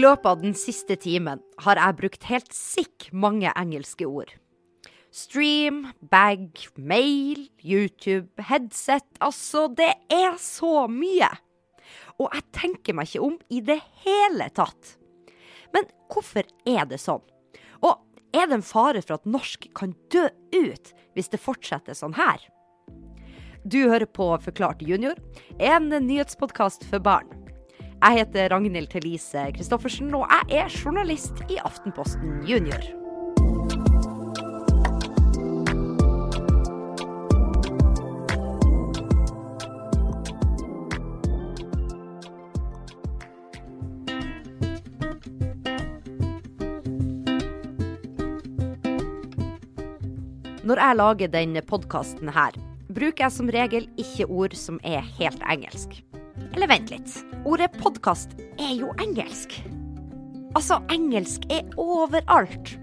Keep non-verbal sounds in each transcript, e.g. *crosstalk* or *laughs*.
løpet av den siste timen har jeg brukt helt sikk mange engelske ord. Stream, bag, mail, YouTube, headset Altså, det er så mye! Og jeg tenker meg ikke om i det hele tatt. Men hvorfor er det sånn? Og er det en fare for at norsk kan dø ut hvis det fortsetter sånn her? Du hører på Forklart junior, en nyhetspodkast for barn. Jeg heter Ragnhild Thelise Christoffersen, og jeg er journalist i Aftenposten Junior. Når jeg lager denne podkasten her, bruker jeg som regel ikke ord som er helt engelsk. Eller vent litt. Ordet podkast er jo engelsk. Altså, engelsk er overalt.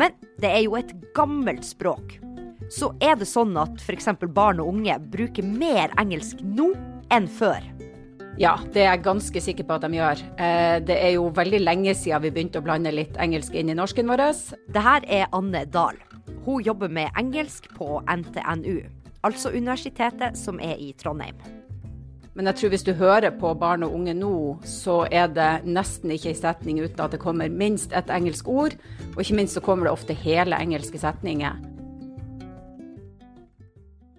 Men det er jo et gammelt språk. Så er det sånn at f.eks. barn og unge bruker mer engelsk nå enn før. Ja, det er jeg ganske sikker på at de gjør. Eh, det er jo veldig lenge siden vi begynte å blande litt engelsk inn i norsken vår. Det her er Anne Dahl. Hun jobber med engelsk på NTNU, altså universitetet som er i Trondheim. Men jeg tror hvis du hører på barn og unge nå, så er det nesten ikke en setning uten at det kommer minst et engelsk ord. Og ikke minst så kommer det ofte hele engelske setninger.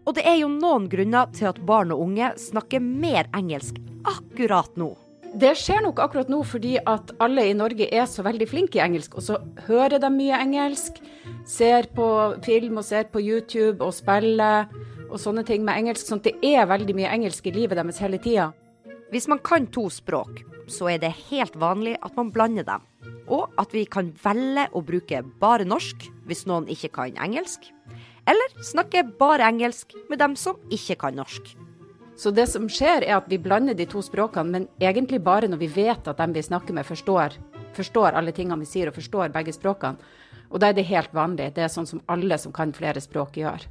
Og det er jo noen grunner til at barn og unge snakker mer engelsk akkurat nå. Det skjer nok akkurat nå fordi at alle i Norge er så veldig flinke i engelsk, og så hører de mye engelsk, ser på film og ser på YouTube og spiller og sånne ting med engelsk. sånn at det er veldig mye engelsk i livet deres hele tida. Hvis man kan to språk, så er det helt vanlig at man blander dem. Og at vi kan velge å bruke bare norsk hvis noen ikke kan engelsk. Eller snakke bare engelsk med dem som ikke kan norsk. Så det som skjer, er at vi blander de to språkene, men egentlig bare når vi vet at dem vi snakker med, forstår, forstår alle tingene vi sier, og forstår begge språkene. Og da er det helt vanlig. Det er sånn som alle som kan flere språk, gjør.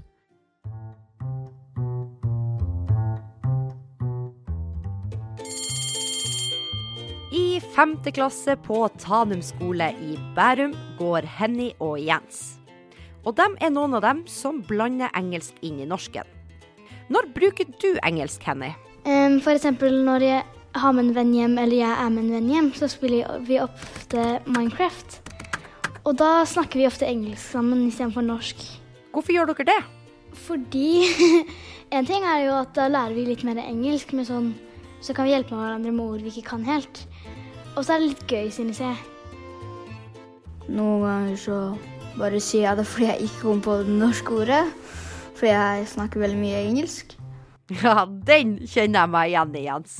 Femte klasse på Tanum skole i Bærum går Henny og Jens. Og de er noen av dem som blander engelsk inn i norsken. Når bruker du engelsk, Henny? Um, for eksempel når jeg har med en venn hjem, eller jeg er med en venn hjem, så spiller vi ofte Minecraft. Og da snakker vi ofte engelsk sammen istedenfor norsk. Hvorfor gjør dere det? Fordi *laughs* en ting er jo at da lærer vi litt mer engelsk, men sånn, så kan vi hjelpe hverandre med ord vi ikke kan helt. Og så er det litt gøy, synes jeg. Noen ganger så bare sier jeg det fordi jeg ikke kom på det norske ordet. Fordi jeg snakker veldig mye engelsk. *laughs* Ja, den kjenner jeg meg igjen i, Jens.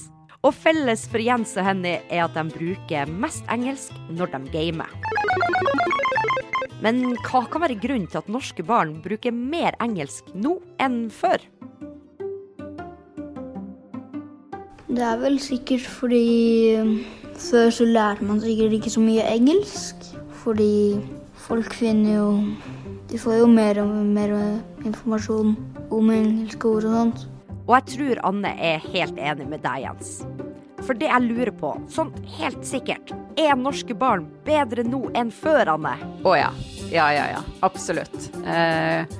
Og felles for Jens og Henny er at de bruker mest engelsk når de gamer. Men hva kan være grunnen til at norske barn bruker mer engelsk nå enn før? Det er vel sikkert fordi før så lærte man sikkert ikke så mye engelsk, fordi folk finner jo De får jo mer og mer informasjon om engelske ord og sånt. Og jeg tror Anne er helt enig med deg, Jens. For det jeg lurer på, sånn helt sikkert, er norske barn bedre nå enn før, Anne? Å ja. Ja, ja, ja. Absolutt. Eh,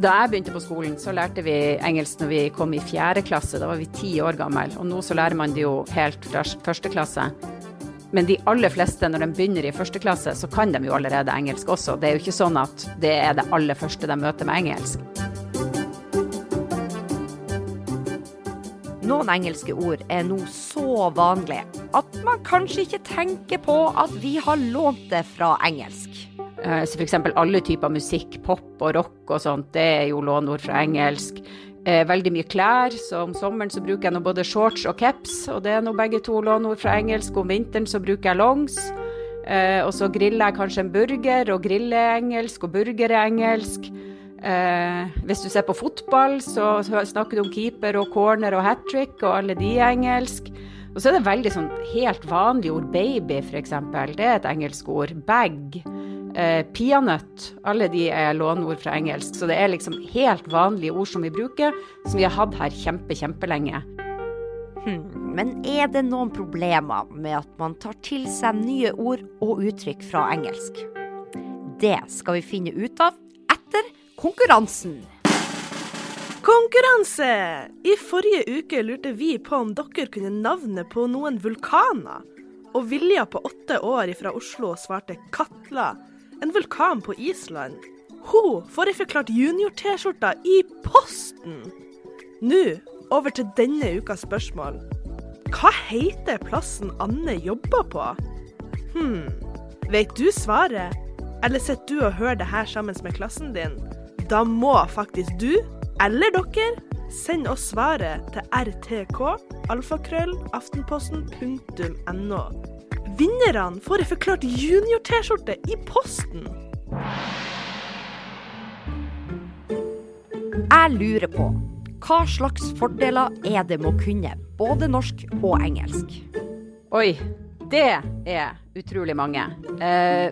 da jeg begynte på skolen, så lærte vi engelsk når vi kom i fjerde klasse. Da var vi ti år gammel. Og nå så lærer man det jo helt fra første klasse. Men de aller fleste, når de begynner i første klasse, så kan de jo allerede engelsk også. Det er jo ikke sånn at det er det aller første de møter med engelsk. Noen engelske ord er nå så vanlige at man kanskje ikke tenker på at vi har lånt det fra engelsk. Eh, så f.eks. alle typer musikk, pop og rock og sånt, det er jo lånord fra engelsk. Eh, veldig mye klær, så om sommeren så bruker jeg nå både shorts og caps, og det er nå begge to lånord fra engelsk. Om vinteren så bruker jeg longs. Eh, og så griller jeg kanskje en burger, og griller engelsk, og burger er engelsk. hvis du ser på fotball, så snakker du om keeper og corner og hat trick, og alle de er engelsk. Og så er det veldig sånn helt vanlige ord. Baby, f.eks. Det er et engelsk ord. Bag. Eh, peanøtt, alle de er låneord fra engelsk. Så det er liksom helt vanlige ord som vi bruker, som vi har hatt her kjempe, kjempelenge. Hmm, men er det noen problemer med at man tar til seg nye ord og uttrykk fra engelsk? Det skal vi finne ut av etter konkurransen. Konkurranse! I forrige uke lurte vi på om dere kunne navnet på noen vulkaner. Og Vilja på åtte år fra Oslo svarte Katla, en vulkan på Island. Hun får ei forklart junior-T-skjorte i posten! Nå over til denne ukas spørsmål. Hva heter plassen Anne jobber på? Hm, vet du svaret? Eller sitter du og hører det her sammen med klassen din? Da må faktisk du, eller dere, sende oss svaret til rtk alfakrøll aftenposten.no. Vinnerne får ei forklart junior-T-skjorte i posten. Jeg lurer på hva slags fordeler er det med å kunne både norsk og engelsk? Oi, det er utrolig mange. Eh,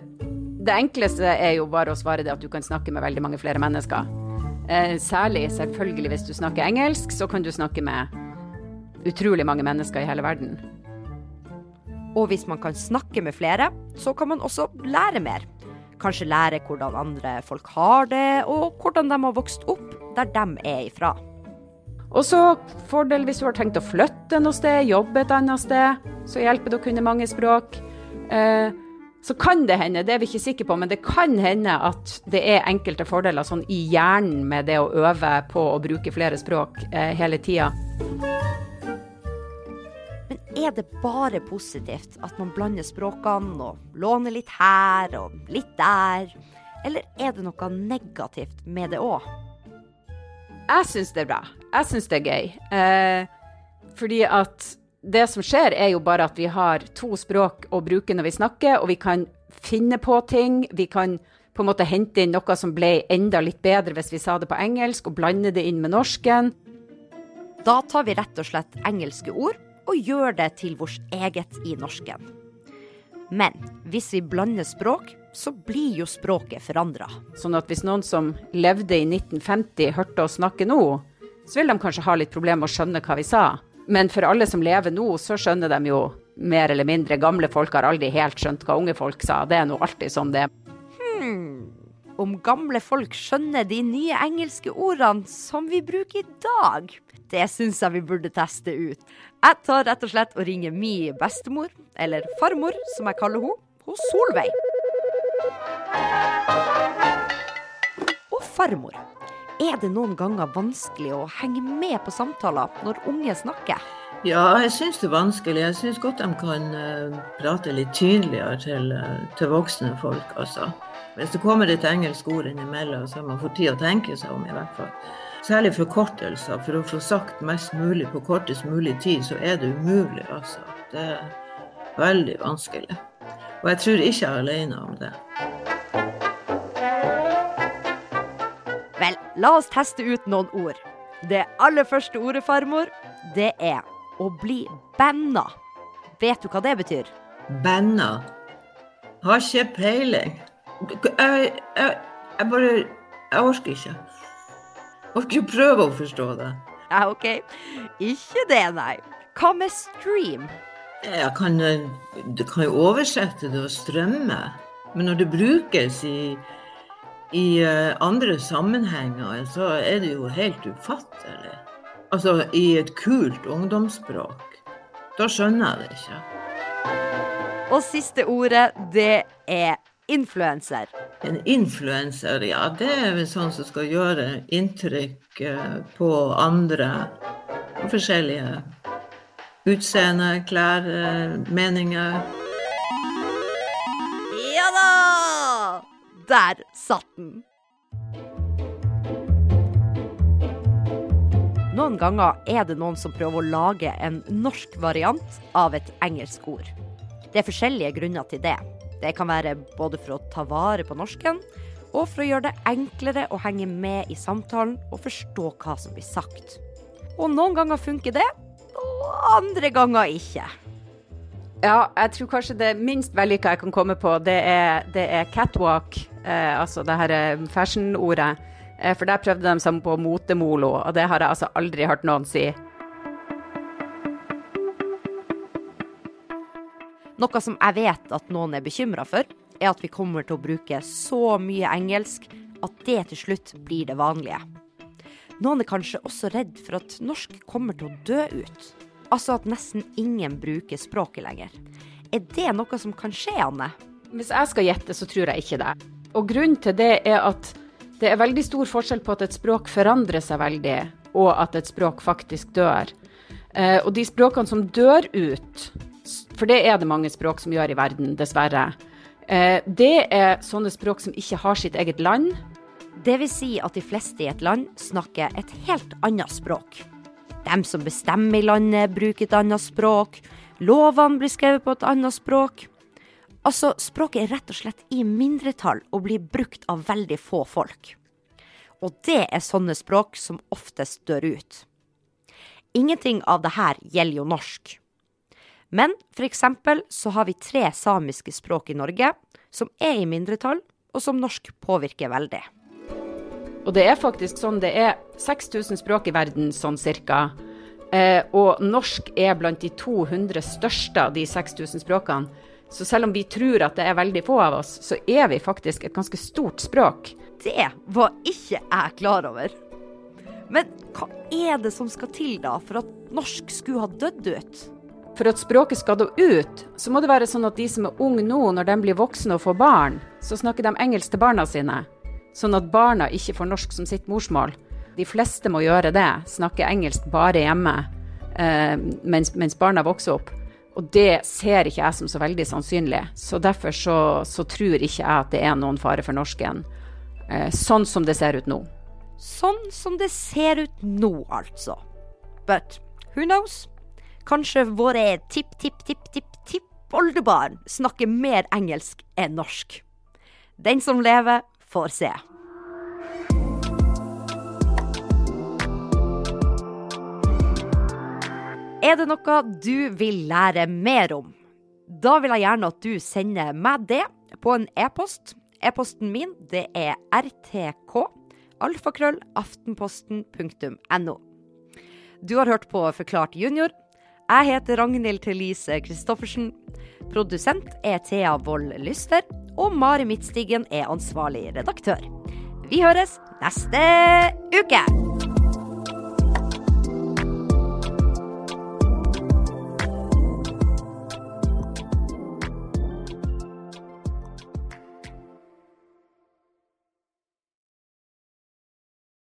det enkleste er jo bare å svare det at du kan snakke med veldig mange flere mennesker. Eh, særlig selvfølgelig hvis du snakker engelsk, så kan du snakke med utrolig mange mennesker i hele verden. Og hvis man kan snakke med flere, så kan man også lære mer. Kanskje lære hvordan andre folk har det, og hvordan de har vokst opp der de er ifra. Og så fordel hvis du har tenkt å flytte noe sted, jobbe et annet sted, så hjelper det å kunne mange språk. Eh, så kan det hende, det er vi ikke sikre på, men det kan hende at det er enkelte fordeler sånn i hjernen med det å øve på å bruke flere språk eh, hele tida. Er det bare positivt at man blander språkene og låner litt her og litt der? Eller er det noe negativt med det òg? Jeg syns det er bra. Jeg syns det er gøy. Eh, fordi at det som skjer, er jo bare at vi har to språk å bruke når vi snakker, og vi kan finne på ting. Vi kan på en måte hente inn noe som ble enda litt bedre hvis vi sa det på engelsk, og blande det inn med norsken. Da tar vi rett og slett engelske ord og gjør det til vårt eget i norsken. Men hvis vi blander språk, så blir jo språket forandra. Sånn at hvis noen som levde i 1950 hørte oss snakke nå, så vil de kanskje ha litt problemer med å skjønne hva vi sa. Men for alle som lever nå, så skjønner de jo mer eller mindre. Gamle folk har aldri helt skjønt hva unge folk sa. Det er nå alltid sånn det er. Om gamle folk skjønner de nye engelske ordene som vi bruker i dag? Det syns jeg vi burde teste ut. Jeg tar rett og slett og ringer min bestemor, eller farmor som jeg kaller henne, hos Solveig. Og farmor, er det noen ganger vanskelig å henge med på samtaler når unge snakker? Ja, jeg syns det er vanskelig. Jeg syns godt de kan uh, prate litt tydeligere til, uh, til, voksne folk, altså. Hvis det kommer et engelsk ord innimellom, så man får tid å tenke seg om, i hvert fall. Særlig forkortelser. For å få sagt mest mulig på kortest mulig tid, så er det umulig, altså. Det er veldig vanskelig. Og jeg tror ikke jeg er alene om det. Vel, la oss teste ut noen ord. Det aller første ordet, farmor, det er å bli banna. Vet du hva det betyr? Banna? Har ikke peiling. Jeg, jeg, jeg bare Jeg orker ikke. Jeg orker ikke prøve å forstå det. Ja, OK. Ikke det, nei. Hva med stream? Jeg kan, du kan jo oversette det og strømme. Men når det brukes i i eh, andre sammenhenger så er det jo helt ufattelig. Altså i et kult ungdomsspråk. Da skjønner jeg det ikke. Og siste ordet, det er influenser. En influenser, ja, det er vel sånn som skal gjøre inntrykk eh, på andre. Og forskjellige utseende, klær, eh, meninger. Ja da! Der satt den! Noen ganger er det noen som prøver å lage en norsk variant av et engelsk ord. Det er forskjellige grunner til det. Det kan være både for å ta vare på norsken, og for å gjøre det enklere å henge med i samtalen og forstå hva som blir sagt. Og noen ganger funker det, og andre ganger ikke. Ja, jeg tror kanskje det minst vellykka jeg kan komme på, det er, det er catwalk. Eh, altså det her eh, fashion-ordet. Eh, for der prøvde de seg på motemolo, og det har jeg altså aldri hørt noen si. Noe som jeg vet at noen er bekymra for, er at vi kommer til å bruke så mye engelsk at det til slutt blir det vanlige. Noen er kanskje også redd for at norsk kommer til å dø ut. Altså at nesten ingen bruker språket lenger. Er det noe som kan skje, Anne? Hvis jeg skal gjette, så tror jeg ikke det. Og grunnen til det er at det er veldig stor forskjell på at et språk forandrer seg veldig, og at et språk faktisk dør. Eh, og de språkene som dør ut, for det er det mange språk som gjør i verden, dessverre, eh, det er sånne språk som ikke har sitt eget land. Vil si at de fleste i et land snakker et helt annet språk. De som bestemmer i landet, bruker et annet språk. Lovene blir skrevet på et annet språk. Altså, språket er rett og slett i mindretall og blir brukt av veldig få folk. Og det er sånne språk som oftest dør ut. Ingenting av det her gjelder jo norsk. Men for eksempel så har vi tre samiske språk i Norge som er i mindretall, og som norsk påvirker veldig. Og det er faktisk sånn, det er 6000 språk i verden sånn cirka. Eh, og norsk er blant de 200 største av de 6000 språkene. Så selv om vi tror at det er veldig få av oss, så er vi faktisk et ganske stort språk. Det var ikke jeg klar over. Men hva er det som skal til da for at norsk skulle ha dødd ut? For at språket skal dø ut, så må det være sånn at de som er unge nå, når de blir voksne og får barn, så snakker de engelsk til barna sine. Sånn at barna ikke får norsk som sitt morsmål. De fleste må gjøre det, snakke engelsk bare hjemme eh, mens, mens barna vokser opp. Og det ser ikke jeg som så veldig sannsynlig. Så derfor så, så tror ikke jeg at det er noen fare for norsken. Eh, sånn som det ser ut nå. Sånn som det ser ut nå, altså. But who knows? Kanskje våre tipp-tipp-tipp-tipp-tipp-oldebarn snakker mer engelsk enn norsk. Den som lever, får se. Er det noe du vil lære mer om? Da vil jeg gjerne at du sender meg det på en e-post. E-posten min det er rtk alfakrøll aftenposten.no. Du har hørt på Forklart junior. Jeg heter Ragnhild Thelise Christoffersen. Produsent er Thea Wold Lyster. Og Mari Midtstigen er ansvarlig redaktør. Vi høres neste uke!